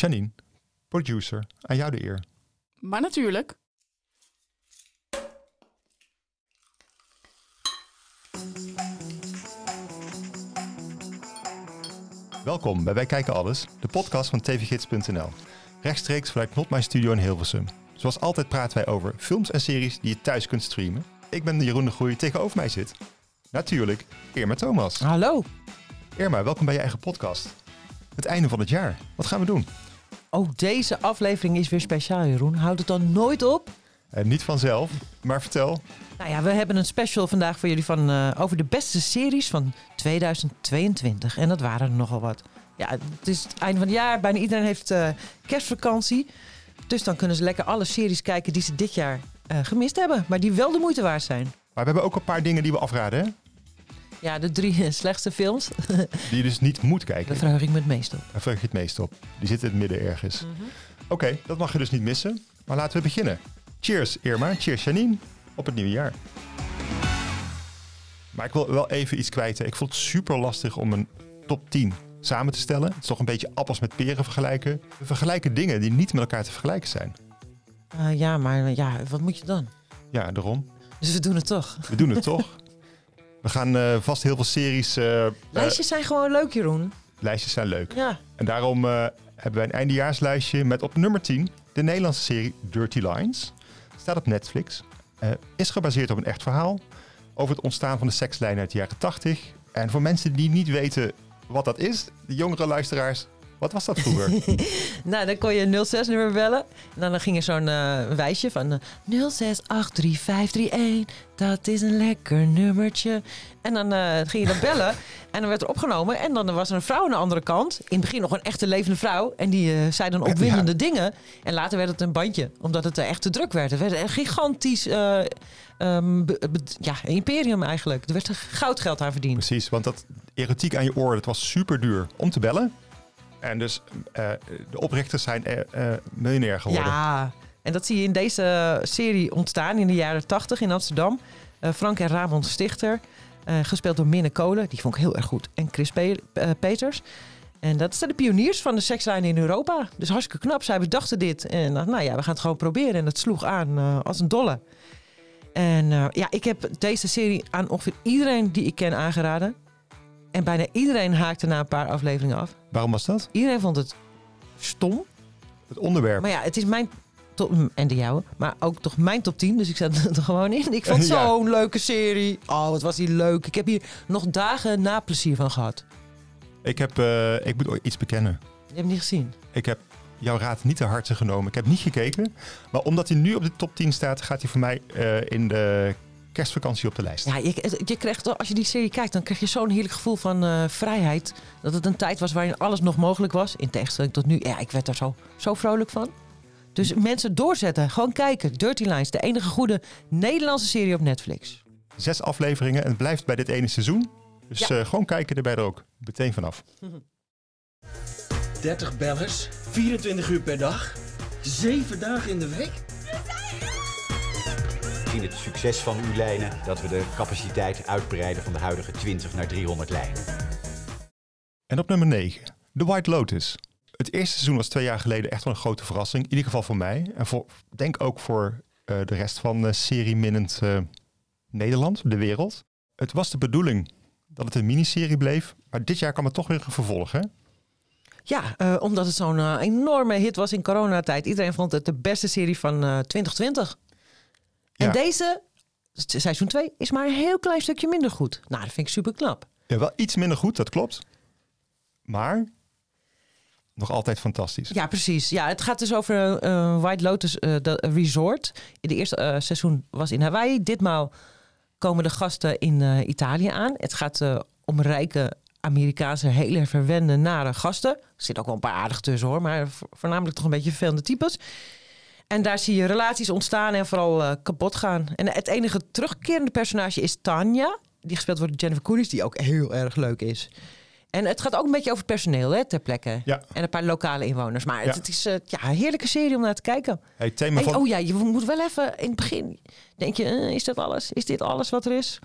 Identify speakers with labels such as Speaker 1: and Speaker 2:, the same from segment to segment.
Speaker 1: Janine, producer, aan jou de eer.
Speaker 2: Maar natuurlijk.
Speaker 1: Welkom bij Wij Kijken Alles, de podcast van tvgids.nl. Rechtstreeks vanuit Not My Studio in Hilversum. Zoals altijd praten wij over films en series die je thuis kunt streamen. Ik ben Jeroen de Groei, tegenover mij zit. Natuurlijk, Irma Thomas.
Speaker 3: Hallo.
Speaker 1: Irma, welkom bij je eigen podcast. Het einde van het jaar. Wat gaan we doen?
Speaker 3: Ook deze aflevering is weer speciaal, Jeroen. Houd het dan nooit op.
Speaker 1: Eh, niet vanzelf, maar vertel.
Speaker 3: Nou ja, we hebben een special vandaag voor jullie van, eh, over de beste series van 2022. En dat waren er nogal wat. Ja, het is het einde van het jaar. Bijna iedereen heeft eh, kerstvakantie. Dus dan kunnen ze lekker alle series kijken die ze dit jaar gemist hebben. Maar die wel de moeite waard zijn.
Speaker 1: Maar we hebben ook een paar dingen die we afraden, hè?
Speaker 3: Ja, de drie slechtste films.
Speaker 1: Die je dus niet moet kijken.
Speaker 3: Daar verheug ik me het meest op.
Speaker 1: Daar vreug je het meest op. Die zitten in het midden ergens. Oké, dat mag je dus niet missen. Maar laten we beginnen. Cheers Irma, cheers Janine. Op het nieuwe jaar. Maar ik wil wel even iets kwijt. Ik vond het super lastig om een top 10 samen te stellen. Het is toch een beetje appels met peren vergelijken. We vergelijken dingen die niet met elkaar te vergelijken zijn.
Speaker 3: Eh, ja, maar ja, wat moet je dan?
Speaker 1: Ja, daarom.
Speaker 3: Dus we doen het toch.
Speaker 1: We doen het toch. We gaan eh, vast heel veel series... eh, eh,
Speaker 3: Lijstjes zijn gewoon leuk, Jeroen.
Speaker 1: lijstjes zijn leuk.
Speaker 3: Ja.
Speaker 1: En daarom hebben wij een eindejaarslijstje met op nummer 10 de Nederlandse serie Dirty Lines. Staat op Netflix. Is gebaseerd op een echt verhaal over het ontstaan van de sekslijn uit de jaren 80. En voor mensen die niet weten wat dat is, de jongere luisteraars, wat was dat vroeger?
Speaker 3: Nou, dan kon je een 06-nummer bellen. En dan ging er zo'n eh, wijsje van eh, 0683531. Dat is een lekker nummertje. En dan eh, ging je dan bellen. en dan werd er opgenomen. En dan was er een vrouw aan de andere kant. In het begin nog een echte levende vrouw. En die eh, zei dan opwindende dingen. En later werd het een bandje. Omdat het eh, echt te druk werd. Het werd een gigantisch eh, ehm, ja, imperium eigenlijk. Er werd er goudgeld aan verdiend.
Speaker 1: Precies, want dat erotiek aan je oor, dat was super duur om te bellen. En dus eh, de oprichters zijn eh, eh, miljonair geworden.
Speaker 3: Ja, en dat zie je in deze serie ontstaan in de jaren 80 in Amsterdam. Frank en Ramon Stichter, gespeeld door Minne Kolen, die vond ik heel erg goed. En Chris Pe- Peters. En dat zijn de pioniers van de sekslijn in Europa. Dus hartstikke knap. Zij bedachten dit. En nou ja, we gaan het gewoon proberen. En het sloeg aan als een dolle. En ja, ik heb deze serie aan ongeveer iedereen die ik ken aangeraden. En bijna iedereen haakte na een paar afleveringen af.
Speaker 1: Waarom was dat?
Speaker 3: Iedereen vond het stom.
Speaker 1: Het onderwerp.
Speaker 3: Maar ja, het is mijn top, en de jouwe, maar ook toch mijn top 10. Dus ik zet het er gewoon in. Ik vond
Speaker 1: Ja.
Speaker 3: zo'n leuke serie. Oh, wat was die leuk. Ik heb hier nog dagen na plezier van gehad.
Speaker 1: Ik, heb, eh, ik moet iets bekennen.
Speaker 3: Je hebt niet gezien.
Speaker 1: Ik heb jouw raad niet te harte genomen. Ik heb niet gekeken. Maar omdat hij nu op de top 10 staat, gaat hij voor mij eh, in de kerstvakantie op de lijst.
Speaker 3: Ja, je, je krijgt, als je die serie kijkt, dan krijg je zo'n heerlijk gevoel van eh, vrijheid. Dat het een tijd was waarin alles nog mogelijk was. In tegenstelling tot nu. Ja, ik werd daar zo, zo vrolijk van. Dus mensen doorzetten. Gewoon kijken. Dirty Lines, de enige goede Nederlandse serie op Netflix.
Speaker 1: Zes afleveringen en het blijft bij dit ene seizoen. Dus
Speaker 3: Ja.
Speaker 1: eh, gewoon kijken erbij er ook. Meteen vanaf.
Speaker 4: 30 bellers, 24 uur per dag, 7 dagen in de week.
Speaker 5: Het succes van uw lijnen dat we de capaciteit uitbreiden van de huidige 20 naar 300 lijnen.
Speaker 1: En op nummer 9, The White Lotus. Het eerste seizoen was twee jaar geleden echt wel een grote verrassing. In ieder geval voor mij. En voor, denk ook voor eh, de rest van uh, serie-minnend eh, Nederland, de wereld. Het was de bedoeling dat het een miniserie bleef. Maar dit jaar kwam het toch weer een vervolg, hè?
Speaker 3: Ja, eh, omdat het zo'n eh, enorme hit was in coronatijd. Iedereen vond het de beste serie van eh 2020. En
Speaker 1: Ja.
Speaker 3: deze, se- seizoen 2, is maar een heel klein stukje minder goed. Nou, dat vind ik super knap.
Speaker 1: Ja, wel iets minder goed, dat klopt. Maar nog altijd fantastisch.
Speaker 3: Ja, precies. Ja, het gaat dus over eh, White Lotus eh, de resort. In de eerste eh, seizoen was in Hawaii. Ditmaal komen de gasten in eh, Italië aan. Het gaat eh, om rijke Amerikaanse, hele verwende, nare gasten. Er zit ook wel een paar aardig tussen hoor, maar vo- voornamelijk toch een beetje vervelende types. En daar zie je relaties ontstaan en vooral eh, kapot gaan. En het enige terugkerende personage is Tanja. Die gespeeld wordt door Jennifer Coolidge, die ook heel erg leuk is. En het gaat ook een beetje over het personeel hè, ter plekke.
Speaker 1: Ja.
Speaker 3: En een paar lokale inwoners. Maar
Speaker 1: Ja.
Speaker 3: het, het is eh, ja, een heerlijke serie om naar te kijken.
Speaker 1: Hey, thema
Speaker 3: Hey,
Speaker 1: van...
Speaker 3: oh ja, je moet wel even in het begin... Denk je, eh, is dat alles? Is dit alles wat er is?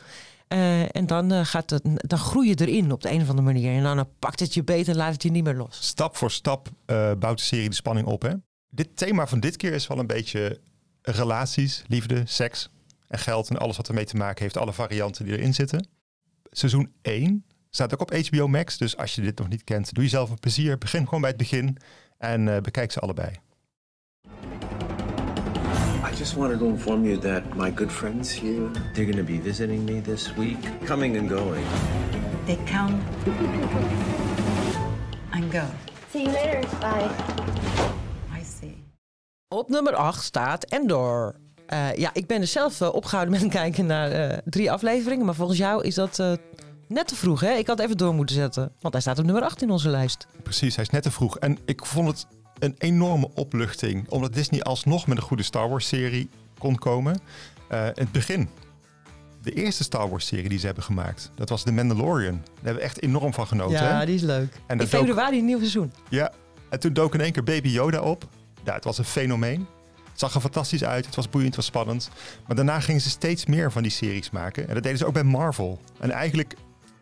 Speaker 3: En dan, gaat het, dan groei je erin op de een of andere manier. En dan pakt het je beter en laat het je niet meer los.
Speaker 1: Stap voor stap bouwt de serie de spanning op. Hè? Dit thema van dit keer is wel een beetje relaties, liefde, seks en geld en alles wat ermee te maken heeft. Alle varianten die erin zitten. Seizoen 1 staat ook op HBO Max. Dus als je dit nog niet kent, doe jezelf een plezier. Begin gewoon bij het begin en eh, bekijk ze allebei.
Speaker 2: I just wanted to inform you that my good friends here, they're going to be visiting me this week, coming and going.
Speaker 6: They come and go.
Speaker 7: See you later. Bye.
Speaker 3: Op nummer 8 staat Endor. Eh, ja, ik ben er zelf eh, opgehouden met kijken naar eh, drie afleveringen. Maar volgens jou is dat net te vroeg, hè? Ik had even door moeten zetten. Want hij staat op nummer 8 in onze lijst.
Speaker 1: Precies, hij is net te vroeg. En ik vond het een enorme opluchting. Omdat Disney alsnog met een goede Star Wars serie kon komen. Het begin, de eerste Star Wars serie die ze hebben gemaakt. Dat was The Mandalorian. Daar hebben we echt enorm van genoten. hè?
Speaker 3: die is leuk.
Speaker 1: En
Speaker 3: in
Speaker 1: dook-
Speaker 3: februari een nieuw seizoen.
Speaker 1: Ja, en toen dook in één keer Baby Yoda op. Ja, het was een fenomeen. Het zag er fantastisch uit, het was boeiend, het was spannend. Maar daarna gingen ze steeds meer van die series maken. En dat deden ze ook bij Marvel. En eigenlijk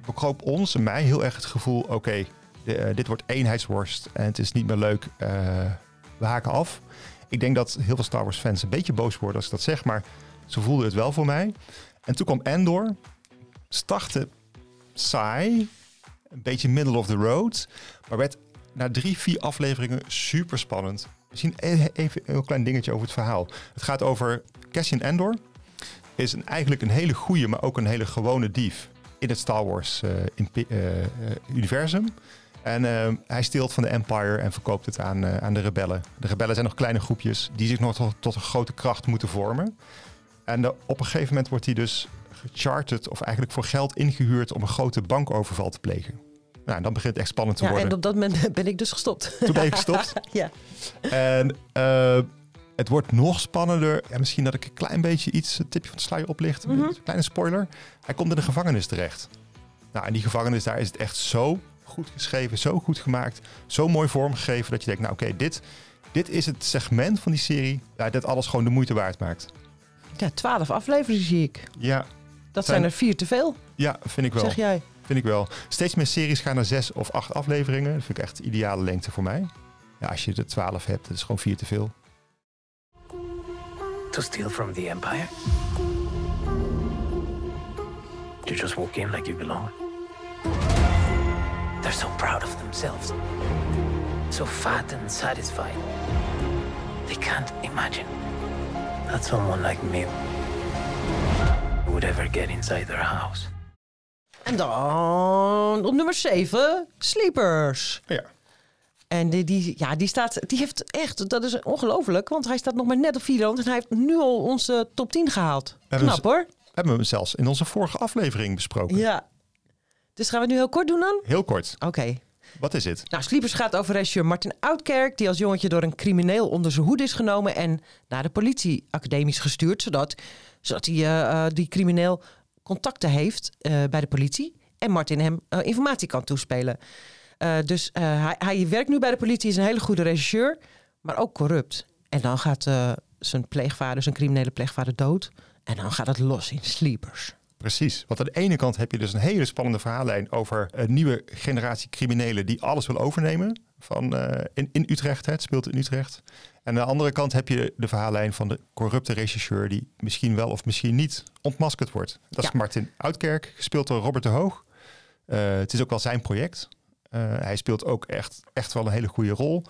Speaker 1: bekroop ons en mij heel erg het gevoel... oké, eh, dit wordt eenheidsworst en het is niet meer leuk. eh, we haken af. Ik denk dat heel veel Star Wars fans een beetje boos worden als ik dat zeg... maar ze voelden het wel voor mij. En toen kwam Endor. Startte saai. Een beetje middle of the road. Maar werd na drie, vier afleveringen super spannend. Misschien e- even een klein dingetje over het verhaal. Het gaat over Cassian Endor. Is eigenlijk een hele goede, maar ook een hele gewone dief in het Star Wars eh, eh, eh, universum. En hij steelt van de Empire en verkoopt het aan, aan de rebellen. De rebellen zijn nog kleine groepjes die zich nog tot, een grote kracht moeten vormen. En op een gegeven moment wordt hij dus gecharterd of eigenlijk voor geld ingehuurd om een grote bankoverval te plegen. Nou, dan begint het echt spannend te
Speaker 3: Ja,
Speaker 1: worden.
Speaker 3: en op dat moment ben ik dus gestopt.
Speaker 1: Toen ben je gestopt.
Speaker 3: ja.
Speaker 1: En eh, het wordt nog spannender. En misschien dat ik een klein beetje iets, een tipje van de sluier oplicht.
Speaker 3: Mhm.
Speaker 1: Een kleine spoiler. Hij komt in de gevangenis terecht. Nou, en die gevangenis, daar is het echt zo goed geschreven, zo goed gemaakt, zo mooi vormgegeven dat je denkt, nou oké, dit, dit is het segment van die serie ja, dat alles gewoon de moeite waard maakt.
Speaker 3: ja, twaalf afleveringen zie ik.
Speaker 1: Ja,
Speaker 3: Dat
Speaker 1: Zijn-
Speaker 3: zijn er vier te veel,
Speaker 1: ja, vind ik wel.
Speaker 3: zeg jij.
Speaker 1: Vind ik wel. Steeds meer series gaan naar zes of acht afleveringen. Dat vind ik echt de ideale lengte voor mij. Ja, als je er twaalf hebt, dat is gewoon vier te veel.
Speaker 8: To steal from the Empire? You just walk in like you belong. They're so proud of themselves. So fat and satisfied. They can't imagine that someone like me would ever get inside their house.
Speaker 3: En dan op nummer 7, Sleepers.
Speaker 1: Ja.
Speaker 3: En die, die, ja, die, staat, die heeft echt, dat is ongelooflijk, want hij staat nog maar net op 400 en hij heeft nu al onze top 10 gehaald.
Speaker 1: hebben
Speaker 3: Knap hoor.
Speaker 1: Hebben we hem zelfs in onze vorige aflevering besproken.
Speaker 3: Ja. Dus gaan we het nu heel kort doen dan?
Speaker 1: Heel kort.
Speaker 3: Oké.
Speaker 1: Wat is het?
Speaker 3: Nou, Sleepers gaat over regisseur Martin Oudkerk... die als jongetje door een crimineel onder zijn hoed is genomen... en naar de politieacademie is gestuurd... zodat, zodat hij eh, eh, die crimineel contacten heeft eh, bij de politie... en Martin hem eh, informatie kan toespelen. Eh, dus hij, hij werkt nu bij de politie, is een hele goede regisseur... maar ook corrupt. En dan gaat zijn pleegvader, zijn criminele pleegvader dood... en dan gaat het los in Sleepers.
Speaker 1: Precies. Want aan de ene kant heb je dus een hele spannende verhaallijn over een nieuwe generatie criminelen die alles wil overnemen. Van, eh, in, in Utrecht, hè. het speelt in Utrecht. En aan de andere kant heb je de verhaallijn van de corrupte regisseur die misschien wel of misschien niet ontmaskerd wordt. Dat is. Martin Oudkerk, gespeeld door Robert de Hoog. Eh, het is ook wel zijn project. Eh, hij speelt ook echt, echt wel een hele goede rol.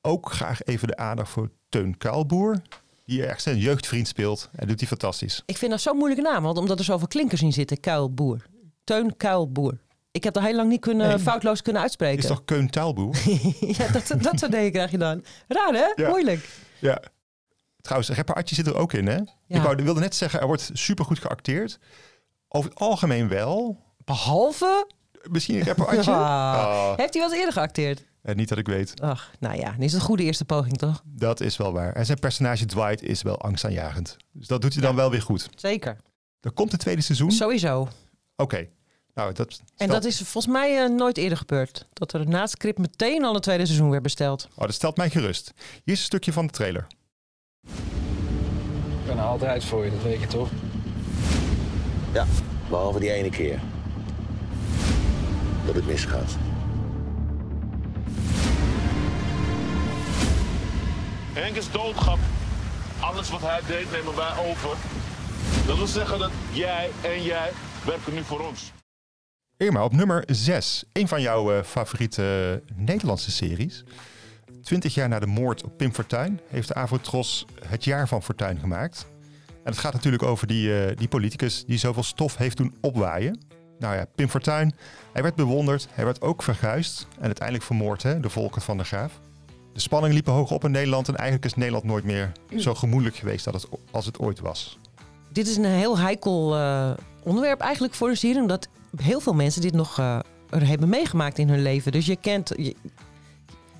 Speaker 1: Ook graag even de aandacht voor Teun Kuilboer. Die echt zijn jeugdvriend speelt. Hij doet hij fantastisch.
Speaker 3: Ik vind dat zo'n moeilijke naam, want omdat er zoveel klinkers in zitten. Kuilboer. Teun Kuilboer. Ik heb dat heel lang niet kunnen,
Speaker 1: Nee.
Speaker 3: foutloos kunnen uitspreken.
Speaker 1: Is toch Keun Tuilboer?
Speaker 3: ja, dat, dat soort dingen krijg je dan. Raar hè?
Speaker 1: Ja.
Speaker 3: Moeilijk.
Speaker 1: Ja. Trouwens, rapper Atje zit er ook in, hè? Ik wou, wilde net zeggen, er wordt supergoed geacteerd. Over het algemeen wel.
Speaker 3: Behalve...
Speaker 1: Misschien rapper Atje?
Speaker 3: Ah.
Speaker 1: Oh,
Speaker 3: Heeft hij wel eens eerder geacteerd?
Speaker 1: Eh, niet dat ik weet.
Speaker 3: Ach, nou ja, niet is een goede eerste poging toch?
Speaker 1: Dat is wel waar. En zijn personage Dwight is wel angstaanjagend. Dus dat doet hij dan wel weer goed.
Speaker 3: Zeker.
Speaker 1: Er komt het tweede seizoen. Oké.
Speaker 3: Sowieso.
Speaker 1: Nou, dat
Speaker 3: En dat is volgens mij eh, nooit eerder gebeurd. Dat er na het script meteen al een tweede seizoen werd besteld.
Speaker 1: oh, dat stelt mij gerust. Hier is een stukje van de trailer.
Speaker 9: Ik ben er altijd voor je, dat weet je toch?
Speaker 2: Ja,
Speaker 7: Behalve die ene keer. Dat het misgaat.
Speaker 9: Henk is doodgap. Alles wat hij deed nemen wij over. Dat wil zeggen dat jij en jij werken nu voor ons.
Speaker 1: Irma, op nummer 6. Een van jouw eh, favoriete Nederlandse series. Twintig jaar na de moord op Pim Fortuyn heeft de het jaar van Fortuyn gemaakt. En het gaat natuurlijk over die, eh, die politicus die zoveel stof heeft doen opwaaien. Nou ja, Pim Fortuyn, hij werd bewonderd, hij werd ook verguisd en uiteindelijk vermoord, hè, de volken van de Graaf. De spanning liepen hoog op in Nederland en eigenlijk is Nederland nooit meer zo gemoedelijk geweest dat het, als het ooit was.
Speaker 3: Dit is een heel heikel eh, onderwerp eigenlijk voor een serie, omdat heel veel mensen dit nog eh, er hebben meegemaakt in hun leven. Dus je kent, je,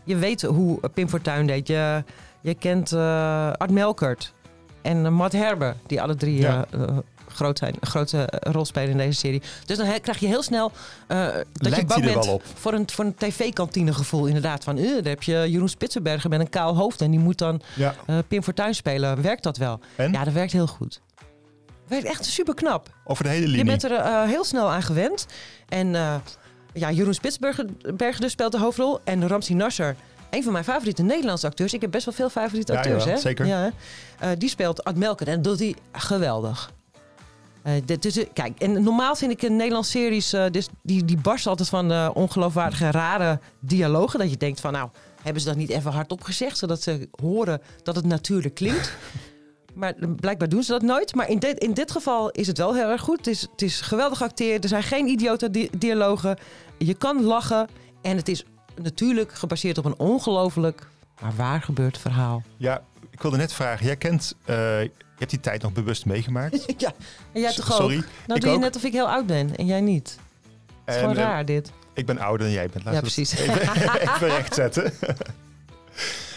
Speaker 3: je weet hoe Pim Fortuyn deed. Je, je kent eh, Art Melkert en Matt Herber, die alle drie
Speaker 1: Ja.
Speaker 3: Groot zijn, een grote rol spelen in deze serie. Dus dan he- krijg je heel snel eh, dat je bang bent
Speaker 1: op?
Speaker 3: voor een, voor een tv-kantine gevoel inderdaad. Van, eh, daar heb je Jeroen Spitsenberger met een kaal hoofd en die moet dan
Speaker 1: Ja.
Speaker 3: eh, Pim Fortuyn spelen. Werkt dat wel?
Speaker 1: En?
Speaker 3: Ja, dat werkt heel goed. Werkt echt super knap.
Speaker 1: Over de hele
Speaker 3: Je
Speaker 1: linie.
Speaker 3: bent er heel snel aan gewend. En ja, Jeroen Spitsberger Berger dus speelt de hoofdrol. En Ramsi Nasser, een van mijn favoriete Nederlandse acteurs. Ik heb best wel veel favoriete
Speaker 1: Ja,
Speaker 3: acteurs,
Speaker 1: jawel,
Speaker 3: hè?
Speaker 1: zeker.
Speaker 3: Ja, die speelt Ad en dat doet hij geweldig. Eh, dit, dus, kijk, en normaal vind ik in Nederlandse series... eh, dus die, die barsten altijd van eh, ongeloofwaardige, rare dialogen. Dat je denkt van, nou, hebben ze dat niet even hardop gezegd... zodat ze horen dat het natuurlijk klinkt... Maar blijkbaar doen ze dat nooit. Maar in dit, in dit geval is het wel heel erg goed. Het is, het is geweldig geacteerd. Er zijn geen idiote di- dialogen. Je kan lachen. En het is natuurlijk gebaseerd op een ongelooflijk, maar waar gebeurd verhaal.
Speaker 1: Ja, ik wilde net vragen. Jij kent, eh, je hebt die tijd nog bewust meegemaakt.
Speaker 3: ja, en jij toch ook?
Speaker 1: Sorry,
Speaker 3: Nou
Speaker 1: ik
Speaker 3: doe je
Speaker 1: ook.
Speaker 3: net of ik heel oud ben en jij niet. Het is
Speaker 1: En,
Speaker 3: gewoon
Speaker 1: eh,
Speaker 3: raar dit.
Speaker 1: Ik ben ouder dan jij bent.
Speaker 3: Ja, precies.
Speaker 1: Even, even rechtzetten.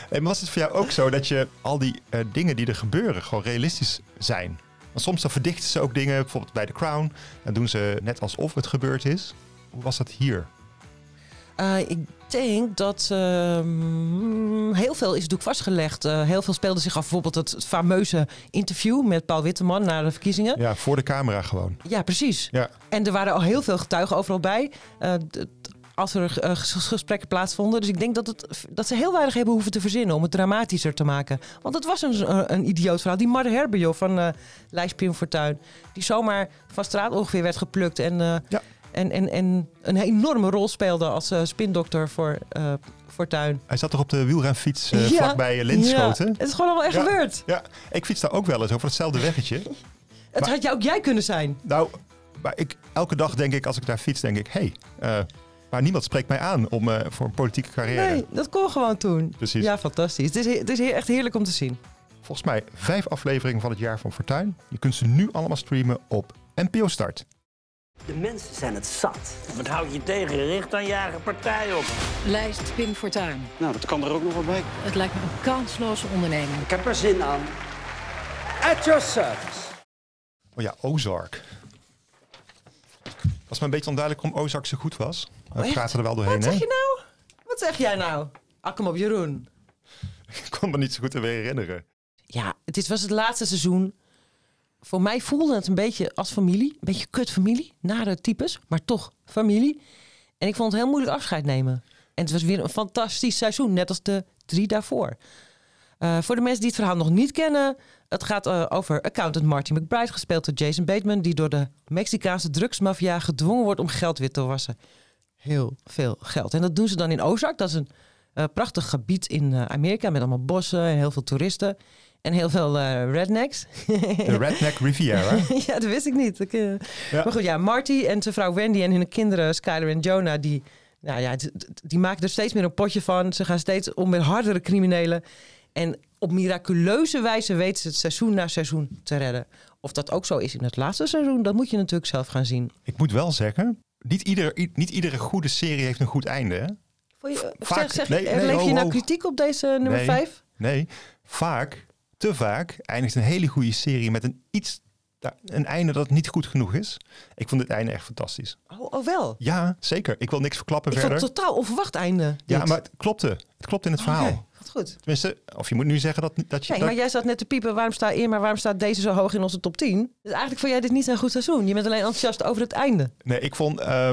Speaker 1: En was het voor jou ook zo dat je al die eh, dingen die er gebeuren gewoon realistisch zijn? Want soms dan verdichten ze ook dingen, bijvoorbeeld bij The Crown. Dan doen ze net alsof het gebeurd is. Hoe was dat hier?
Speaker 3: Eh, ik denk dat ehm, heel veel is natuurlijk vastgelegd. Eh, heel veel speelde zich af. Bijvoorbeeld het, fameuze interview met Paul Witteman na de verkiezingen.
Speaker 1: Ja, voor de camera gewoon.
Speaker 3: Ja, precies.
Speaker 1: Ja.
Speaker 3: En er waren al heel veel getuigen overal bij. eh, als er ges- gesprekken plaatsvonden. Dus ik denk dat, het, dat ze heel weinig hebben hoeven te verzinnen om het dramatischer te maken. Want het was een, een, idioot verhaal. Die Marde Herber joh, van eh Lijst Pim Fortuyn. Die zomaar van straat ongeveer werd geplukt. En,
Speaker 1: Ja.
Speaker 3: En, en, en een enorme rol speelde als eh, spindokter voor eh Fortuyn.
Speaker 1: Hij zat toch op de wielrenfiets eh,
Speaker 3: Ja.
Speaker 1: vlakbij Linschoten?
Speaker 3: Ja, het is gewoon allemaal echt gebeurd.
Speaker 1: Ja, ik fiets daar ook wel eens over hetzelfde weggetje.
Speaker 3: Het
Speaker 1: Maar-
Speaker 3: had jou ook jij kunnen zijn.
Speaker 1: Nou, maar ik, elke dag denk ik, als ik daar fiets, denk ik... hé, hey, eh, maar niemand spreekt mij aan om, eh, voor een politieke carrière.
Speaker 3: Nee, dat kon gewoon toen.
Speaker 1: Precies.
Speaker 3: Ja, fantastisch. Het is, he- het is echt heerlijk om te zien.
Speaker 1: Volgens mij vijf afleveringen van het jaar van Fortuin. Je kunt ze nu allemaal streamen op NPO Start.
Speaker 10: De mensen zijn het zat.
Speaker 4: Wat houd je tegen? Richt dan je eigen partij op.
Speaker 11: Lijst Pim Fortuyn.
Speaker 10: Nou, dat kan er ook nog wel bij.
Speaker 11: Het lijkt me een kansloze onderneming.
Speaker 10: Ik heb er zin aan. At your service.
Speaker 1: Oh ja, Ozark. Was me een beetje onduidelijk waarom Ozark zo goed was. We
Speaker 3: echt?
Speaker 1: praten er wel doorheen,
Speaker 3: Wat zeg je nou? Wat zeg jij nou? Kom op, Jeroen.
Speaker 1: Ik kon me niet zo goed weer herinneren.
Speaker 3: Ja, het is, was het laatste seizoen. Voor mij voelde het een beetje als familie. Een beetje kut familie. Nare types, maar toch familie. En ik vond het heel moeilijk afscheid nemen. En het was weer een fantastisch seizoen. Net als de drie daarvoor. Eh, voor de mensen die het verhaal nog niet kennen. Het gaat eh, over accountant Marty McBride. Gespeeld door Jason Bateman. Die door de Mexicaanse drugsmafia gedwongen wordt om geld wit te wassen. Heel veel geld. En dat doen ze dan in Ozark. Dat is een eh, prachtig gebied in Amerika. Met allemaal bossen en heel veel toeristen. En heel veel eh, rednecks.
Speaker 1: De Redneck Riviera.
Speaker 3: ja, dat wist ik niet. Ik, eh, Maar goed, ja, Marty en zijn vrouw Wendy en hun kinderen Skyler en Jonah... die, nou ja, die maken er steeds meer een potje van. Ze gaan steeds om met hardere criminelen. En op miraculeuze wijze weten ze het seizoen na seizoen te redden. Of dat ook zo is in het laatste seizoen, dat moet je natuurlijk zelf gaan zien.
Speaker 1: Ik moet wel zeggen, niet, ieder, niet iedere goede serie heeft een goed einde. Hè?
Speaker 3: Vond je,
Speaker 1: Vaak-
Speaker 3: zeg, zeg,
Speaker 1: nee, nee,
Speaker 3: leef je nou kritiek op deze nummer
Speaker 1: nee,
Speaker 3: 5?
Speaker 1: Nee, vaak, te vaak, eindigt een hele goede serie met een iets... Een einde dat niet goed genoeg is. Ik vond dit einde echt fantastisch.
Speaker 3: Oh, oh wel.
Speaker 1: Ja, zeker. Ik wil niks verklappen
Speaker 3: Ik
Speaker 1: verder.
Speaker 3: het totaal onverwacht einde.
Speaker 1: Ja,
Speaker 3: dit.
Speaker 1: maar het klopte. Het klopt in het verhaal.
Speaker 3: Wat goed.
Speaker 1: Tenminste, of je moet nu zeggen dat, dat je...
Speaker 3: Nee,
Speaker 1: dat-
Speaker 3: maar jij zat net te piepen. Waarom staat Irma, waarom staat deze zo hoog in onze top 10? Dus eigenlijk vond jij dit niet een goed seizoen. Je bent alleen enthousiast over het einde.
Speaker 1: Nee, ik vond eh,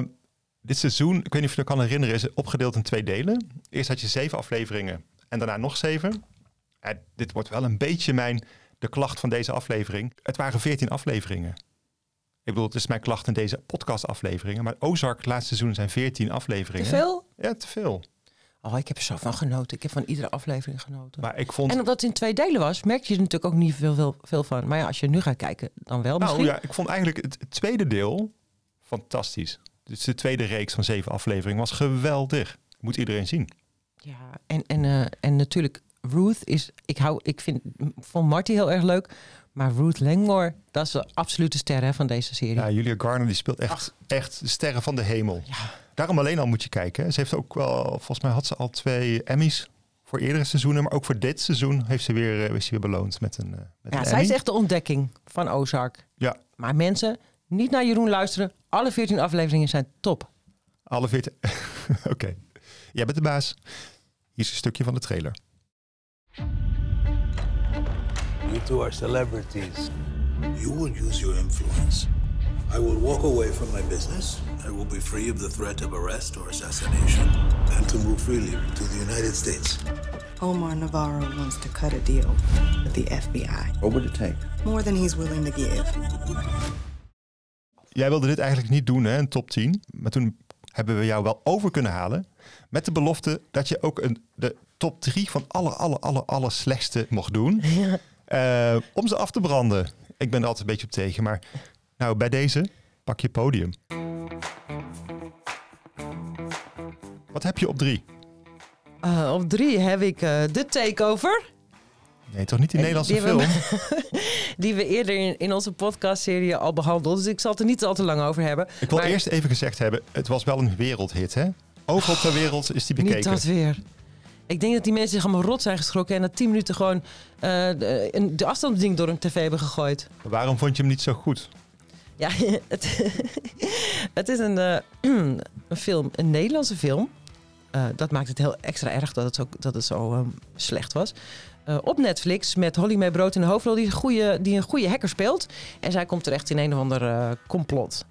Speaker 1: dit seizoen, ik weet niet of je dat kan herinneren, is opgedeeld in twee delen. Eerst had je zeven afleveringen en daarna nog zeven. Dit wordt wel een beetje mijn, de klacht van deze aflevering. Het waren veertien afleveringen. Ik bedoel, het is mijn klacht in deze podcastafleveringen. Maar Ozark, het laatste seizoen, zijn veertien
Speaker 3: Te
Speaker 1: afleveringen.
Speaker 3: veel?
Speaker 1: Ja, te veel.
Speaker 3: Oh, ik heb er zo van genoten. Ik heb van iedere aflevering genoten.
Speaker 1: Maar ik vond...
Speaker 3: En omdat het in twee delen was, merk je er natuurlijk ook niet veel, veel, veel van. Maar ja, als je nu gaat kijken, dan wel
Speaker 1: Nou
Speaker 3: misschien.
Speaker 1: ja, ik vond eigenlijk het, het tweede deel fantastisch. Dus de tweede reeks van zeven afleveringen was geweldig. Moet iedereen zien.
Speaker 3: Ja, en, en, eh, en natuurlijk, Ruth is. Ik, hou, ik vind, vond Marty heel erg leuk. Maar Ruth Langmore, dat is de absolute ster hè, van deze serie.
Speaker 1: Ja, Julia Garner die speelt echt, echt de sterren van de hemel. Daarom alleen al moet je kijken. Ze heeft ook wel, volgens mij had ze al twee Emmys voor eerdere seizoenen. Maar ook voor dit seizoen heeft ze weer, eh, is ze weer beloond met een, eh, met
Speaker 3: Ja,
Speaker 1: een
Speaker 3: zij
Speaker 1: Emmy.
Speaker 3: is echt de ontdekking van Ozark.
Speaker 1: Ja,
Speaker 3: Maar mensen, niet naar Jeroen luisteren. Alle 14 afleveringen zijn top.
Speaker 1: alle veertien. Oké, jij bent de baas. Hier is een stukje van de trailer.
Speaker 7: You two are celebrities. You will use your influence. I will walk away from my business. I will be free of the threat of arrest or assassination and to move freely to the United States.
Speaker 12: Omar Navarro wants to cut a deal with the FBI.
Speaker 2: What would it take?
Speaker 12: More than he's willing to give.
Speaker 1: Jij wilde dit eigenlijk niet doen, hè, een top 10. Maar toen hebben we jou wel over kunnen halen. Met de belofte dat je ook een, de top 3 van alle, alle, alle, alle slechtste mocht doen. Eh, om ze af te branden. Ik ben er altijd een beetje op tegen. Maar nou, bij deze pak je podium. Wat heb je op drie?
Speaker 3: Eh, op drie heb ik eh The Takeover.
Speaker 1: Nee, toch niet die
Speaker 3: En
Speaker 1: Nederlandse
Speaker 3: die
Speaker 1: film?
Speaker 3: Die we eerder in, in onze podcastserie al behandeld. Dus ik zal het er niet al te lang over hebben.
Speaker 1: Ik wil
Speaker 3: Maar
Speaker 1: eerst even gezegd hebben, het was wel een wereldhit, hè? Overal ter wereld is die bekeken.
Speaker 3: Niet dat weer. Ik denk dat die mensen zich allemaal rot zijn geschrokken... en na tien minuten gewoon eh, de, afstandsding door een tv hebben gegooid.
Speaker 1: Waarom vond je hem niet zo goed?
Speaker 3: Ja, het, het is een, eh, een film, een Nederlandse film. Eh, dat maakt het heel extra erg dat het zo, dat het zo ehm, slecht was. Op Netflix met Holly May Brood in de hoofdrol die een, goede, die een goede hacker speelt. En zij komt terecht in een of ander complot.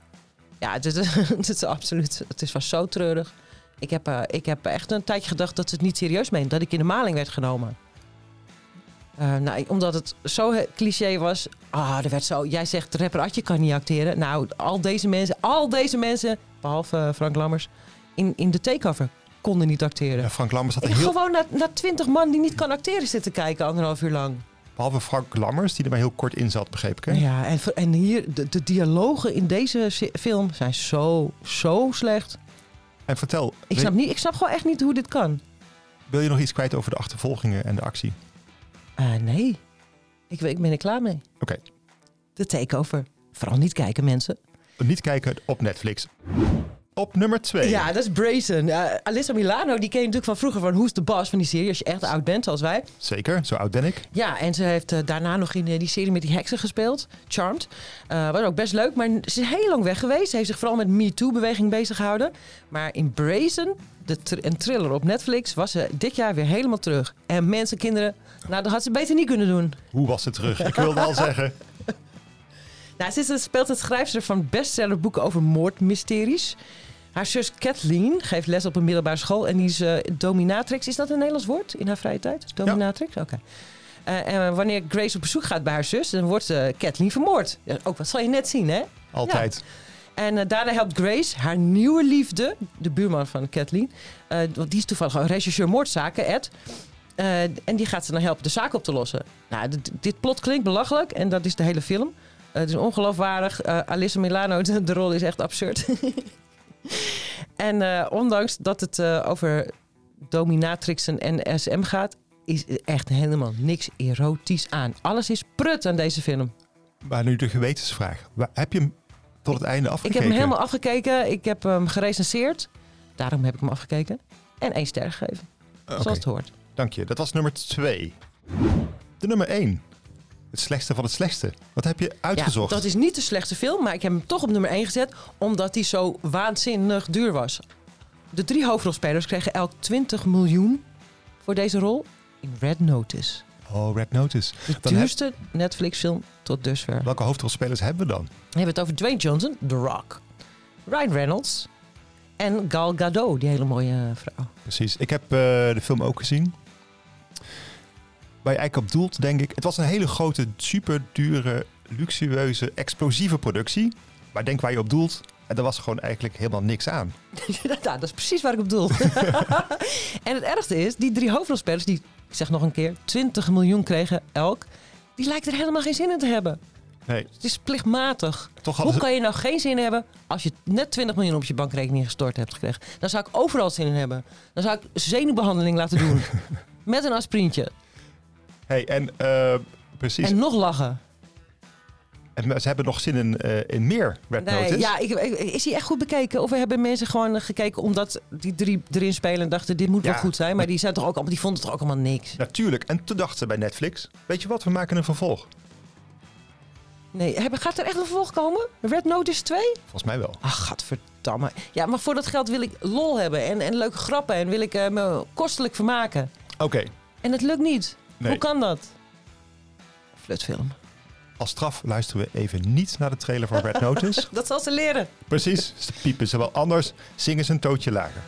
Speaker 3: Ja, het is, het is absoluut. Het is was zo treurig. Ik heb, eh, ik heb echt een tijdje gedacht dat ze het niet serieus meent. Dat ik in de maling werd genomen. Eh, nou, omdat het zo he- cliché was. Ah, er werd zo. Jij zegt rapper Adje kan niet acteren. Nou, al deze mensen, al deze mensen, behalve eh, Frank Lammers, in, in de takeover konden niet acteren.
Speaker 1: Ja, Frank Lammers had
Speaker 3: Ik
Speaker 1: heel...
Speaker 3: gewoon naar, naar twintig man die niet kan acteren zitten kijken, anderhalf uur lang.
Speaker 1: Behalve Frank Lammers, die er maar heel kort in zat, begreep ik. Hè?
Speaker 3: Ja, en, en hier, de, de dialogen in deze film zijn zo, zo slecht.
Speaker 1: En vertel,
Speaker 3: Ik snap, niet, ik snap gewoon echt niet hoe dit kan.
Speaker 1: wil je nog iets kwijt over de achtervolgingen en de actie?
Speaker 3: Eh, nee, ik, ik ben er klaar mee.
Speaker 1: Oké,
Speaker 3: De takeover. Vooral niet kijken, mensen.
Speaker 1: niet kijken op Netflix. Op nummer twee.
Speaker 3: Ja, dat is Brazen. Uh, Alyssa Milano, die ken je natuurlijk van vroeger van Who's the Boss van die serie. Als je echt oud bent, zoals wij.
Speaker 1: Zeker, zo oud ben ik.
Speaker 3: Ja, en ze heeft eh, daarna nog in eh, die serie met die heksen gespeeld. Charmed. Eh was ook best leuk, maar ze is heel lang weg geweest. Ze heeft zich vooral met Me Too-beweging bezig gehouden. Maar in Brazen, de thr- een thriller op Netflix, was ze dit jaar weer helemaal terug. En mensen, kinderen, nou, dat had ze beter niet kunnen doen.
Speaker 1: Hoe was het terug? Ik wilde al zeggen.
Speaker 3: Nou, ze speelt het schrijfster van bestsellerboeken over moordmysteries. Haar zus Kathleen geeft les op een middelbare school en die is eh, dominatrix. Is dat een Nederlands woord in haar vrije tijd? Dominatrix? Oké. Eh, en wanneer Grace op bezoek gaat bij haar zus, dan wordt eh, Kathleen vermoord. Ook wat zal je net zien, hè?
Speaker 1: Altijd.
Speaker 3: Ja. En eh, daarna helpt Grace haar nieuwe liefde, de buurman van Kathleen. want die is toevallig een rechercheur moordzaken, Ed. En die gaat ze dan helpen de zaak op te lossen. Nou, dit plot klinkt belachelijk en dat is de hele film. Eh, het is ongeloofwaardig. Eh Alyssa Milano, de, de rol is echt absurd. en eh, ondanks dat het over dominatrixen en SM gaat, is er echt helemaal niks erotisch aan. Alles is prut aan deze film.
Speaker 1: Maar nu de gewetensvraag. Heb je hem tot het einde
Speaker 3: Ik
Speaker 1: afgekeken?
Speaker 3: heb hem helemaal afgekeken. Ik heb hem gerecenseerd. Daarom heb ik hem afgekeken. En één ster gegeven. Zoals het hoort.
Speaker 1: Dank je. Dat was nummer twee. De nummer één. Het slechtste van het slechtste. Wat heb je uitgezocht?
Speaker 3: Ja, dat is niet de slechtste film, maar ik heb hem toch op nummer 1 gezet, omdat hij zo waanzinnig duur was. De drie hoofdrolspelers kregen elk 20 miljoen voor deze rol. in Red Notice.
Speaker 1: Oh, Red Notice.
Speaker 3: De
Speaker 1: Dan heb-
Speaker 3: duurste Netflix-film tot dusver.
Speaker 1: welke hoofdrolspelers hebben we dan?
Speaker 3: We hebben het over Dwayne Johnson, The Rock, Ryan Reynolds en Gal Gadot, die hele mooie eh, vrouw.
Speaker 1: Precies. Ik heb eh, de film ook gezien. Waar je eigenlijk op doelt, denk ik. Het was een hele grote, super dure, luxueuze, explosieve productie. Maar denk waar je op doelt. En er was gewoon eigenlijk helemaal niks aan.
Speaker 3: ja, dat is precies waar ik op doel. en het ergste is, die drie hoofdrolspelers, die, ik zeg nog een keer, 20 miljoen kregen elk, die lijken er helemaal geen zin in te hebben.
Speaker 1: Nee,
Speaker 3: Het is plichtmatig.
Speaker 1: Toch
Speaker 3: Hoe
Speaker 1: ze-
Speaker 3: kan je nou geen zin hebben als je net 20 miljoen op je bankrekening gestort hebt gekregen? Dan zou ik overal zin in hebben. Dan zou ik zenuwbehandeling laten doen. Met een aspirintje.
Speaker 1: Hey, en eh, precies.
Speaker 3: En nog lachen.
Speaker 1: En ze hebben nog zin in, eh, in meer Red
Speaker 3: Nee,
Speaker 1: Notice.
Speaker 3: ja, ik, ik- is hij echt goed bekeken? Of hebben mensen gewoon gekeken omdat die drie erin spelen en dachten dit moet
Speaker 1: Ja.
Speaker 3: wel goed zijn? Maar die, zijn toch ook allemaal, die vonden het toch ook allemaal niks?
Speaker 1: Natuurlijk. En toen dachten ze bij Netflix, weet je wat, we maken een vervolg.
Speaker 3: Nee, hebben- gaat er echt een vervolg komen? Red Notice 2?
Speaker 1: Volgens mij wel.
Speaker 3: Ach, gadverdamme. Ja, maar voor dat geld wil ik lol hebben en, en leuke grappen en wil ik eh, me kostelijk vermaken.
Speaker 1: Oké,
Speaker 3: En het lukt niet.
Speaker 1: Nee.
Speaker 3: Hoe kan dat? Flutfilm.
Speaker 1: als straf luisteren we even niet naar de trailer van Red Notice.
Speaker 3: Dat zal ze leren.
Speaker 1: Precies, ze piepen ze wel anders, zingen ze een tootje lager.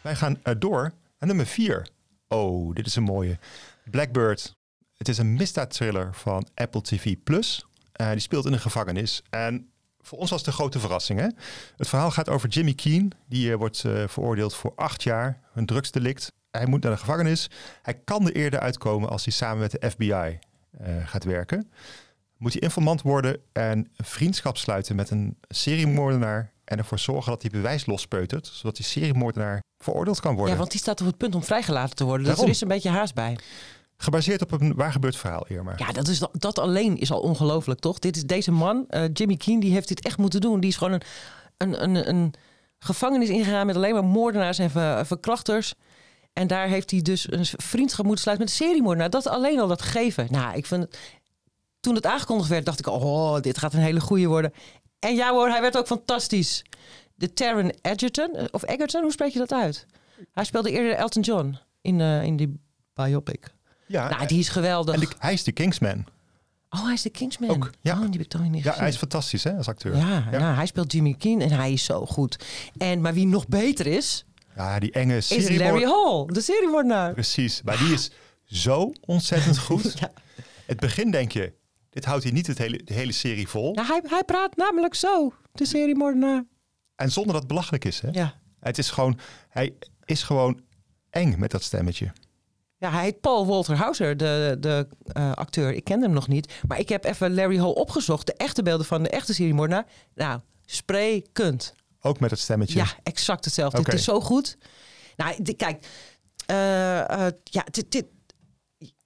Speaker 1: Wij gaan eh, door naar nummer 4. Oh, dit is een mooie. Blackbird. Het is een misdaadthriller van Apple TV+. Plus. Eh, die speelt in een gevangenis. En voor ons was het een grote verrassing. Hè? Het verhaal gaat over Jimmy Keen. Die eh, wordt eh, veroordeeld voor acht jaar. Een drugsdelict. Hij moet naar de gevangenis. Hij kan er eerder uitkomen als hij samen met de FBI eh, gaat werken. Moet hij informant worden en vriendschap sluiten met een seriemoordenaar. En ervoor zorgen dat hij bewijs lospeutert. Zodat die seriemoordenaar veroordeeld kan worden.
Speaker 3: Ja, want die staat op het punt om vrijgelaten te worden. Dus er is een beetje haast bij.
Speaker 1: Gebaseerd op een waar gebeurd verhaal, Irma.
Speaker 3: Ja, dat, is, dat alleen is al ongelooflijk, toch? Dit is deze man, eh, Jimmy Keen, die heeft dit echt moeten doen. Die is gewoon een, een, een, een gevangenis ingegaan met alleen maar moordenaars en ver- verkrachters. En daar heeft hij dus een vriendschap moeten sluiten met een seriemoordenaar. Dat alleen al dat gegeven. Nou, ik vind het... Toen het aangekondigd werd, dacht ik... oh, dit gaat een hele goeie worden. En ja hoor, hij werd ook fantastisch. De Taron Egerton, eh, of Egerton, hoe spreek je dat uit? Hij speelde eerder Elton John in, eh, in die biopic.
Speaker 1: Ja,
Speaker 3: nou, die is geweldig.
Speaker 1: En de- hij is de Kingsman.
Speaker 3: Oh, hij is de Kingsman.
Speaker 1: Ook, ja.
Speaker 3: Oh, die heb ik toch niet
Speaker 1: Ja,
Speaker 3: gezien.
Speaker 1: hij is fantastisch hè, als acteur.
Speaker 3: Ja, ja. hij speelt Jimmy Keen en hij is zo goed. En, maar wie nog beter is,
Speaker 1: Ja, die enge
Speaker 3: is
Speaker 1: seriemoord-
Speaker 3: Larry Hall, de seriemoordenaar.
Speaker 1: Precies, maar die is zo ontzettend goed. Het begin denk je, dit houdt hij niet het hele, de hele serie vol.
Speaker 3: Ja, hij, hij praat namelijk zo, de seriemoordenaar.
Speaker 1: En zonder dat het belachelijk is. Hè?
Speaker 3: Ja.
Speaker 1: Het is gewoon, hij is gewoon eng met dat stemmetje.
Speaker 3: Ja, hij heet Paul Walter Hauser, de, de eh, acteur. Ik ken hem nog niet. Maar ik heb even Larry Hall opgezocht. De echte beelden van de echte seriemoordenaar. Nou, sprekend.
Speaker 1: Ook met het stemmetje.
Speaker 3: Ja, exact hetzelfde. Het is zo goed. Nou, kijk. eh, eh, ja, dit, dit,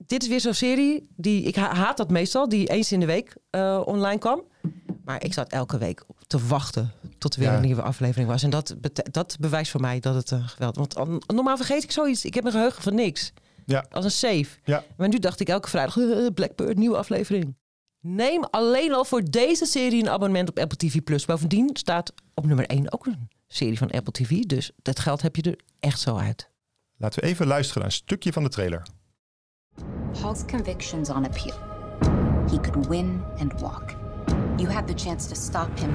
Speaker 3: dit is weer zo'n serie. Die, ik ha- haat dat meestal. Die eens in de week eh, online kwam. Maar ik zat elke week te wachten tot er weer
Speaker 1: Ja.
Speaker 3: een nieuwe aflevering was. En dat, dat bewijst voor mij dat het uh, geweldig Want an- normaal vergeet ik zoiets. Ik heb een geheugen van niks.
Speaker 1: Ja.
Speaker 3: Als een safe.
Speaker 1: Ja.
Speaker 3: Maar nu dacht ik elke vrijdag, Blackbird, nieuwe aflevering. Neem alleen al voor deze serie een abonnement op Apple TV+. Plus. Bovendien staat op nummer 1 ook een serie van Apple TV. Dus dat geld heb je er echt zo uit.
Speaker 1: Laten we even luisteren naar een stukje van de trailer.
Speaker 13: Hall's conviction's on appeal. He could win and walk. You have the chance to stop him.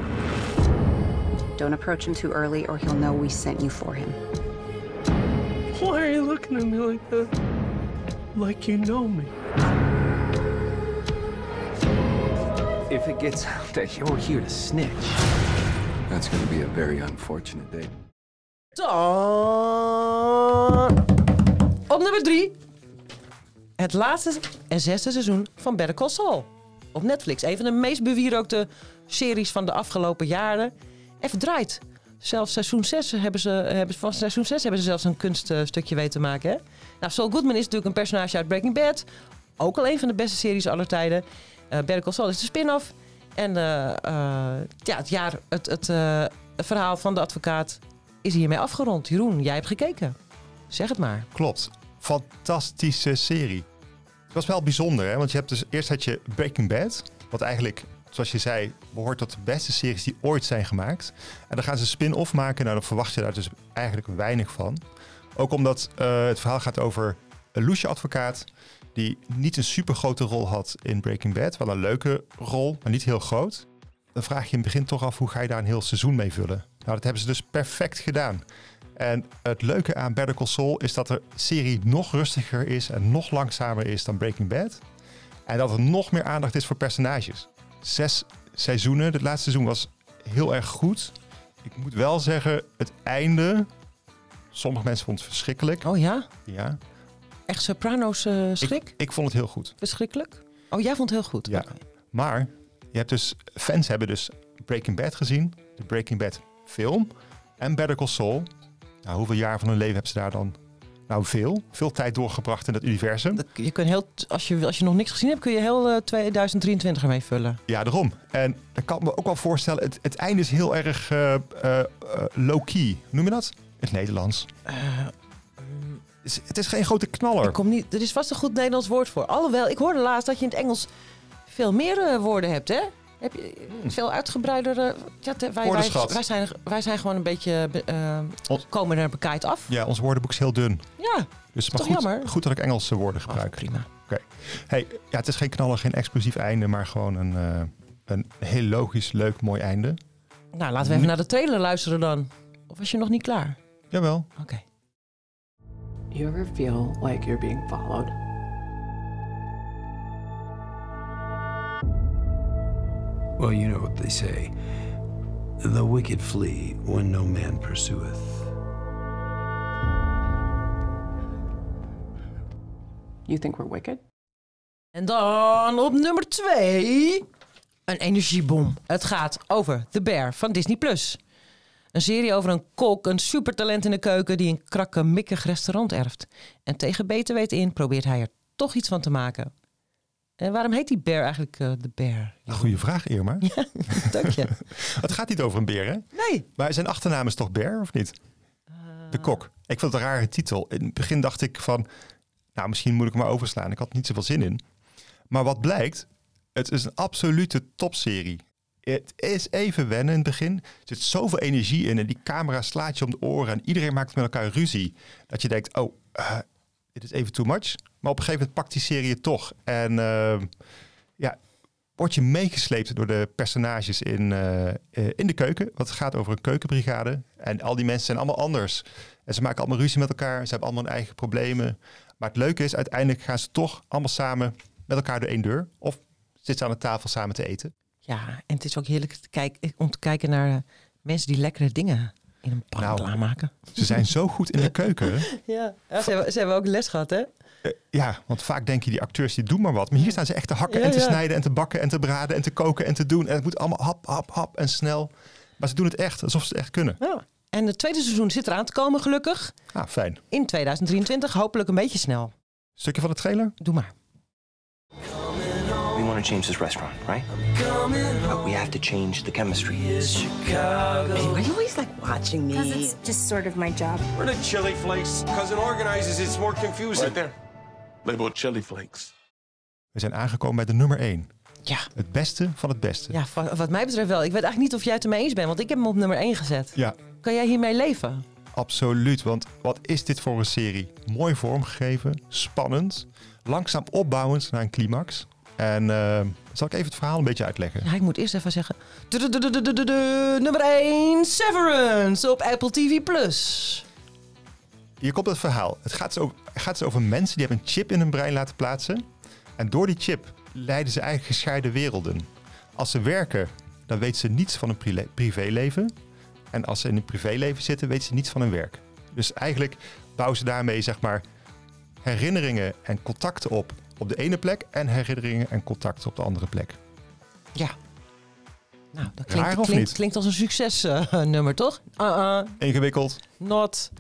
Speaker 12: Don't approach him too early or he'll know we sent you for him.
Speaker 4: Why are you looking at me like that? Like you know me.
Speaker 14: If it gets out that you're here to snitch, that's going to be a very unfortunate day.
Speaker 3: Dan op nummer 3. Het laatste en zesde seizoen van Better Call Saul. Op Netflix. Een van de meest bewierookte series van de afgelopen jaren. En verdraaid. Zelfs seizoen 6 hebben ze, hebben, van seizoen 6 hebben ze zelfs een kunststukje weten te maken. Hè? Nou, Saul Goodman is natuurlijk een personage uit Breaking Bad. Ook al een van de beste series aller tijden. Eh Better Call Saul is de spin-off. En eh, eh, ja, het, jaar, het, het, verhaal van de advocaat is hiermee afgerond. Jeroen, jij hebt gekeken. Zeg het maar.
Speaker 1: Klopt. Fantastische serie. Het was wel bijzonder, hè? want je hebt dus eerst had je Breaking Bad, wat eigenlijk, zoals je zei, behoort tot de beste series die ooit zijn gemaakt. En dan gaan ze een spin-off maken, nou dan verwacht je daar dus eigenlijk weinig van. Ook omdat het verhaal gaat over een loesje advocaat die niet een super grote rol had in Breaking Bad. Wel een leuke rol, maar niet heel groot. Dan vraag je in het begin toch af hoe ga je daar een heel seizoen mee vullen. Nou, dat hebben ze dus perfect gedaan. En het leuke aan Better Call Saul is dat de serie nog rustiger is en nog langzamer is dan Breaking Bad. En dat er nog meer aandacht is voor personages. Zes seizoenen, het laatste seizoen was heel erg goed. Ik moet wel zeggen, het einde. Sommige mensen vonden het verschrikkelijk.
Speaker 3: Oh ja?
Speaker 1: Ja.
Speaker 3: Echt Sopranos eh, schrik?
Speaker 1: Ik, ik vond het heel goed.
Speaker 3: Verschrikkelijk? Oh, jij vond het heel goed?
Speaker 1: Ja. Maar je hebt dus, fans hebben dus Breaking Bad gezien, de Breaking Bad film en Better Call Saul. Nou, hoeveel jaar van hun leven hebben ze daar dan? Nou, veel. Veel tijd doorgebracht in dat universum.
Speaker 3: Je kunt heel, als, je, als je nog niks gezien hebt, kun je heel eh, 2023 ermee vullen.
Speaker 1: Ja, daarom. En dan kan ik me ook wel voorstellen, het, het einde is heel erg eh, low-key. Noem je dat? In het Nederlands. Het is, het is geen grote knaller.
Speaker 3: Ik kom niet, er is vast een goed Nederlands woord voor. Alhoewel, ik hoorde laatst dat je in het Engels veel meer eh, woorden hebt, hè? Heb je veel uitgebreidere... Ja, te- wij, wij, zijn, wij zijn gewoon een beetje... eh, komen er bekijkt af.
Speaker 1: Ja, ons woordenboek is heel dun.
Speaker 3: Ja,
Speaker 1: Dus maar
Speaker 3: toch
Speaker 1: goed,
Speaker 3: jammer?
Speaker 1: goed dat ik Engelse woorden gebruik.
Speaker 3: prima.
Speaker 1: Oké. Hey, ja, het is geen knaller, geen explosief einde, maar gewoon een, eh, een heel logisch, leuk, mooi einde.
Speaker 3: Nou, laten we even naar de trailer luisteren dan. Of was je nog niet klaar?
Speaker 1: Jawel.
Speaker 3: Oké.
Speaker 15: You ever feel like you're being followed?
Speaker 7: Well, you know what they say the wicked flee when no man pursueth.
Speaker 15: You think we're wicked?
Speaker 3: En dan op nummer twee. Een energiebom. Het gaat over The Bear van Disney+. Plus. Een serie over een kok, een supertalent in de keuken... die een krakkemikkig restaurant erft. En tegen beter weten in probeert hij er toch iets van te maken. En waarom heet die bear eigenlijk eh The Bear?
Speaker 1: Goeie vraag, Irma.
Speaker 3: Ja, dank je.
Speaker 1: het gaat niet over een beer, hè?
Speaker 3: Nee.
Speaker 1: Maar zijn achternaam is toch Bear, of niet? De kok. Ik vond het een rare titel. In het begin dacht ik van... Nou, misschien moet ik hem maar overslaan. Ik had niet zoveel zin in. Maar wat blijkt... Het is een absolute topserie. Het is even wennen in het begin. Er zit zoveel energie in en die camera slaat je om de oren en iedereen maakt met elkaar ruzie. Dat je denkt, oh, eh, dit is even too much. Maar op een gegeven moment pakt die serie het toch. En eh, ja, word je meegesleept door de personages in, eh, in de keuken. Want het gaat over een keukenbrigade. En al die mensen zijn allemaal anders. En ze maken allemaal ruzie met elkaar. Ze hebben allemaal hun eigen problemen. Maar het leuke is, uiteindelijk gaan ze toch allemaal samen met elkaar door één deur. Of zitten ze aan de tafel samen te eten.
Speaker 3: Ja, en het is ook heerlijk te kijken, om te kijken naar eh, mensen die lekkere dingen in een pan
Speaker 1: Nou,
Speaker 3: klaarmaken.
Speaker 1: Ze zijn zo goed in de keuken.
Speaker 3: Ja, ze, hebben, ze hebben ook les gehad, hè?
Speaker 1: Eh, ja, want vaak denk je die acteurs die doen maar wat. Maar hier staan ze echt te hakken
Speaker 3: Ja,
Speaker 1: en te
Speaker 3: ja.
Speaker 1: snijden en te bakken en te braden en te koken en te doen. En het moet allemaal hap, hap, hap en snel. Maar ze doen het echt, alsof ze het echt kunnen.
Speaker 3: Ja. En het tweede seizoen zit eraan te komen, gelukkig.
Speaker 1: Ah, fijn.
Speaker 3: In 2023, hopelijk een beetje snel.
Speaker 1: Stukje van de trailer?
Speaker 3: Doe maar.
Speaker 16: We want to change this restaurant, right? But we have to change the chemistry.
Speaker 17: Hey, why you always like watching me?
Speaker 18: Because it's just sort of my job.
Speaker 9: We're the chili flakes. Cousin organizes, it's more confusing. Right there. Label chili flakes.
Speaker 1: We zijn aangekomen bij de nummer 1.
Speaker 3: Ja.
Speaker 1: Het beste van het beste.
Speaker 3: Ja, wat mij betreft wel. Ik weet eigenlijk niet of jij het ermee eens bent, want ik heb hem op nummer 1 gezet.
Speaker 1: Ja,
Speaker 3: Kan jij hiermee leven?
Speaker 1: absoluut. Want wat is dit voor een serie? Mooi vormgegeven, spannend, langzaam opbouwend naar een climax. En eh, zal ik even het verhaal een beetje uitleggen?
Speaker 3: Ja, ik moet eerst even zeggen. Nummer 1, Severance op Apple TV+. Plus.
Speaker 1: Hier komt het verhaal. Het gaat, dus over, het gaat dus over mensen die hebben een chip in hun brein laten plaatsen. En door die chip leiden ze eigenlijk gescheiden werelden. Als ze werken, dan weten ze niets van hun privéleven. En als ze in een privéleven zitten, weten ze niets van hun werk. Dus eigenlijk bouwen ze daarmee zeg maar herinneringen en contacten op op de ene plek en herinneringen en contacten op de andere plek.
Speaker 3: Ja. Nou, dat klinkt, klinkt, als een succesnummer, toch? Uh-uh.
Speaker 1: Ingewikkeld.
Speaker 3: Not.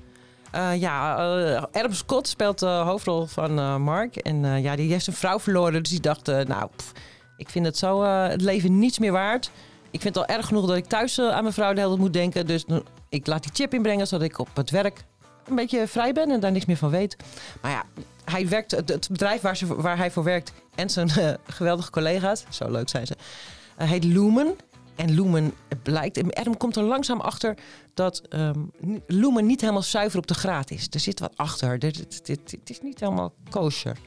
Speaker 3: Eh, ja, eh Adam Scott speelt de hoofdrol van eh, Mark. En eh, ja, die heeft zijn vrouw verloren. Dus die dacht, eh, nou, pff, ik vind het zo eh, het leven niets meer waard. Ik vind het al erg genoeg dat ik thuis eh, aan mijn vrouw de hele tijd moet denken. Dus ik laat die chip inbrengen, zodat ik op het werk een beetje vrij ben en daar niks meer van weet. Maar ja, hij werkt, het, bedrijf waar, ze, waar hij voor werkt en zijn eh, geweldige collega's, zo leuk zijn ze, eh, heet Lumen. En Lumen blijkt, en Adam komt er langzaam achter dat ni- Lumen niet helemaal zuiver op de graad is. Er zit wat achter. Het is niet helemaal kosher.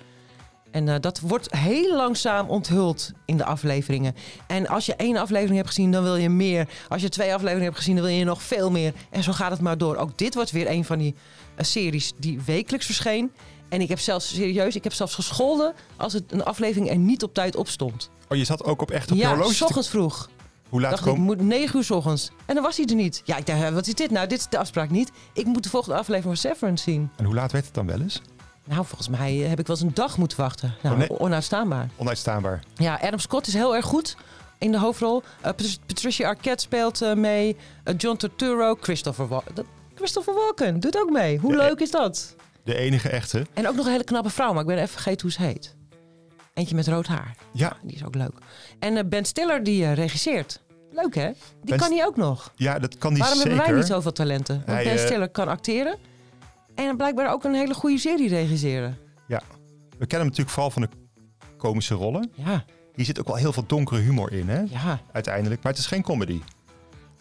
Speaker 3: En eh, dat wordt heel langzaam onthuld in de afleveringen. En als je één aflevering hebt gezien, dan wil je meer. Als je twee afleveringen hebt gezien, dan wil je nog veel meer. En zo gaat het maar door. Ook dit wordt weer een van die eh, series die wekelijks verscheen. En ik heb zelfs, serieus, ik heb zelfs gescholden als het een aflevering er niet op tijd op stond.
Speaker 1: Oh, je zat ook op echt op
Speaker 3: Ja,
Speaker 1: horloge.
Speaker 3: s ochtends vroeg.
Speaker 1: Hoe laat
Speaker 3: dacht ik,
Speaker 1: kwam...
Speaker 3: moet 9 uur s ochtends. En dan was hij er niet. Ja, ik dacht, wat is dit nou? Dit is de afspraak niet. Ik moet de volgende aflevering van Severance zien.
Speaker 1: En hoe laat werd het dan wel eens?
Speaker 3: Nou, volgens mij heb ik wel eens een dag moeten wachten. Nou,
Speaker 1: Oh, nee.
Speaker 3: onuitstaanbaar.
Speaker 1: Onuitstaanbaar.
Speaker 3: Ja, Adam Scott is heel erg goed in de hoofdrol. Eh, Pat- Patricia Arquette speelt eh, mee. Eh, John Turturro, Christopher Walken. Christopher Walken doet ook mee. Hoe leuk is dat?
Speaker 1: De enige echte.
Speaker 3: En ook nog een hele knappe vrouw, maar ik ben even vergeten hoe ze heet. Eentje met rood haar.
Speaker 1: Ja.
Speaker 3: Die is ook leuk. En Ben Stiller die regisseert. Leuk hè? Die
Speaker 1: Ben
Speaker 3: kan hij ook nog.
Speaker 1: Ja, dat kan
Speaker 3: Waarom
Speaker 1: zeker.
Speaker 3: hebben wij niet zoveel talenten? Want
Speaker 1: Hij,
Speaker 3: Ben Stiller kan acteren. En blijkbaar ook een hele goede serie regisseren.
Speaker 1: Ja. We kennen hem natuurlijk vooral van de komische rollen.
Speaker 3: Ja.
Speaker 1: Hier zit ook wel heel veel donkere humor in, hè?
Speaker 3: Ja.
Speaker 1: Uiteindelijk. Maar het is geen comedy.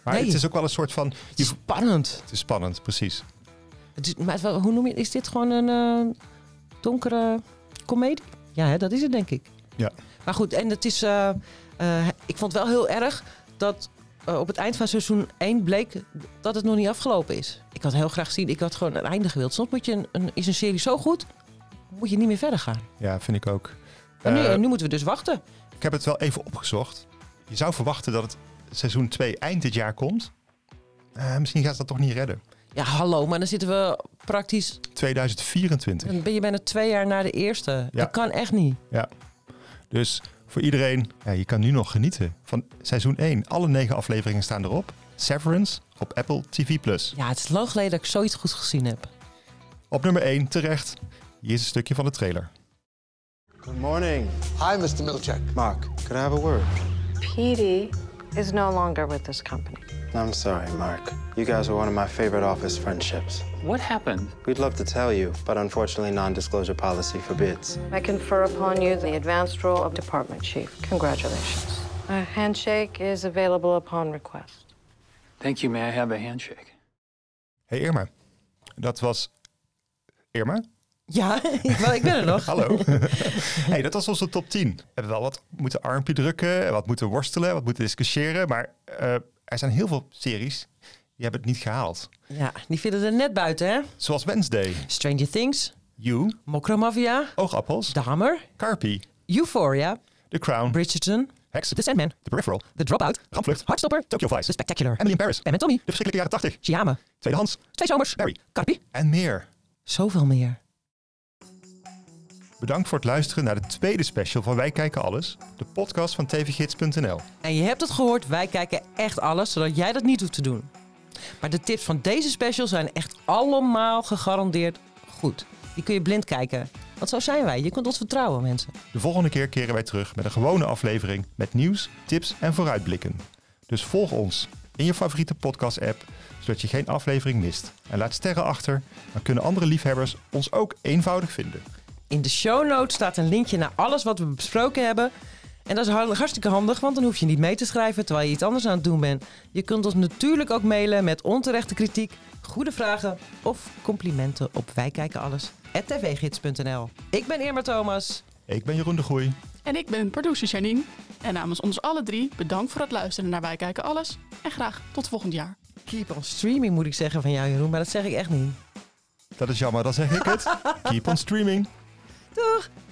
Speaker 1: Maar
Speaker 3: Nee.
Speaker 1: het is ook wel een soort van... Je...
Speaker 3: Spannend.
Speaker 1: Het is spannend, precies.
Speaker 3: Het is, maar het wel- hoe noem je Is dit gewoon een eh, donkere komedie? Ja, hè, dat is het denk ik.
Speaker 1: Ja.
Speaker 3: Maar goed, en het is... eh, eh, ik vond wel heel erg dat eh, op het eind van seizoen 1 bleek dat het nog niet afgelopen is. Ik had heel graag gezien, ik had gewoon een einde gewild. Soms moet je een, een, is een serie zo goed, moet je niet meer verder gaan.
Speaker 1: Ja, vind ik ook.
Speaker 3: En nu,
Speaker 1: Eh,
Speaker 3: nu moeten we dus wachten.
Speaker 1: Ik heb het wel even opgezocht. Je zou verwachten dat het seizoen 2 eind dit jaar komt. Eh, misschien gaat ze dat toch niet redden.
Speaker 3: Ja, hallo, maar dan zitten we praktisch...
Speaker 1: 2024.
Speaker 3: Dan ben je bijna twee jaar na de eerste.
Speaker 1: Ja.
Speaker 3: Dat kan echt niet.
Speaker 1: Ja. Dus voor iedereen, ja, je kan nu nog genieten van seizoen 1. Alle negen afleveringen staan erop. Severance op Apple TV+.
Speaker 3: Ja, het is lang geleden dat ik zoiets goed gezien heb.
Speaker 1: Op nummer 1 terecht. Hier is een stukje van de trailer.
Speaker 19: Good morning. Hi, Mr. Milchek. Mark, could I have a word?
Speaker 20: Petey is no longer with this company.
Speaker 19: I'm sorry, Mark. You guys were one of my favorite office friendships.
Speaker 8: What happened?
Speaker 19: We'd love to tell you, but unfortunately, non disclosure policy forbids.
Speaker 20: I confer upon you the advanced role of department chief. Congratulations. A handshake is available upon request.
Speaker 8: Thank you. May I have a handshake?
Speaker 1: Hey Irma. Dat was... Irma?
Speaker 3: Ja, wel, ik ben er nog.
Speaker 1: Hallo. hey, dat was onze top 10. We hebben wel wat moeten armpje drukken, wat moeten worstelen, wat moeten discussiëren. Maar eh, er zijn heel veel series die hebben het niet gehaald.
Speaker 3: Ja, die vinden er net buiten, hè?
Speaker 1: Zoals Wednesday,
Speaker 3: Stranger Things,
Speaker 1: You,
Speaker 3: Mokromafia,
Speaker 1: Oogappels,
Speaker 3: Dahmer,
Speaker 1: Carpy,
Speaker 3: Euphoria,
Speaker 1: The Crown,
Speaker 3: Bridgerton,
Speaker 1: Hex,
Speaker 3: The Sandman,
Speaker 1: The Peripheral,
Speaker 3: The Dropout,
Speaker 1: Rampvlucht,
Speaker 3: Heartstopper,
Speaker 1: Tokyo Vice,
Speaker 3: The Spectacular,
Speaker 1: Emily in Paris,
Speaker 3: Pam en Tommy,
Speaker 1: De Verschrikkelijke Jaren 80,
Speaker 3: Shyama,
Speaker 1: Tweedehands,
Speaker 3: Twee Zomers,
Speaker 1: Barry.
Speaker 3: Carpy,
Speaker 1: en meer.
Speaker 3: zoveel meer.
Speaker 1: Bedankt voor het luisteren naar de tweede special van Wij Kijken Alles, de podcast van tvgids.nl.
Speaker 3: En je hebt het gehoord, wij kijken echt alles, zodat jij dat niet hoeft te doen. Maar de tips van deze special zijn echt allemaal gegarandeerd goed. Die kun je blind kijken. Want zo zijn wij. Je kunt ons vertrouwen, mensen.
Speaker 1: De volgende keer keren wij terug met een gewone aflevering met nieuws, tips en vooruitblikken. Dus volg ons in je favoriete podcast-app, zodat je geen aflevering mist. En laat sterren achter, dan kunnen andere liefhebbers ons ook eenvoudig vinden.
Speaker 3: In de show notes staat een linkje naar alles wat we besproken hebben. En dat is har- hartstikke handig, want dan hoef je niet mee te schrijven terwijl je iets anders aan het doen bent. Je kunt ons natuurlijk ook mailen met onterechte kritiek, goede vragen of complimenten op wijkijkenalles.tvgids.nl. Ik ben Irma Thomas.
Speaker 1: Ik ben Jeroen de Groei.
Speaker 21: En ik ben producer Janine. En namens ons alle drie bedankt voor het luisteren naar Wij Kijken Alles. En graag tot volgend jaar.
Speaker 3: Keep on streaming moet ik zeggen van jou Jeroen, maar dat zeg ik echt niet.
Speaker 1: Dat is jammer, dan zeg ik het. Keep on streaming.
Speaker 3: Doeg!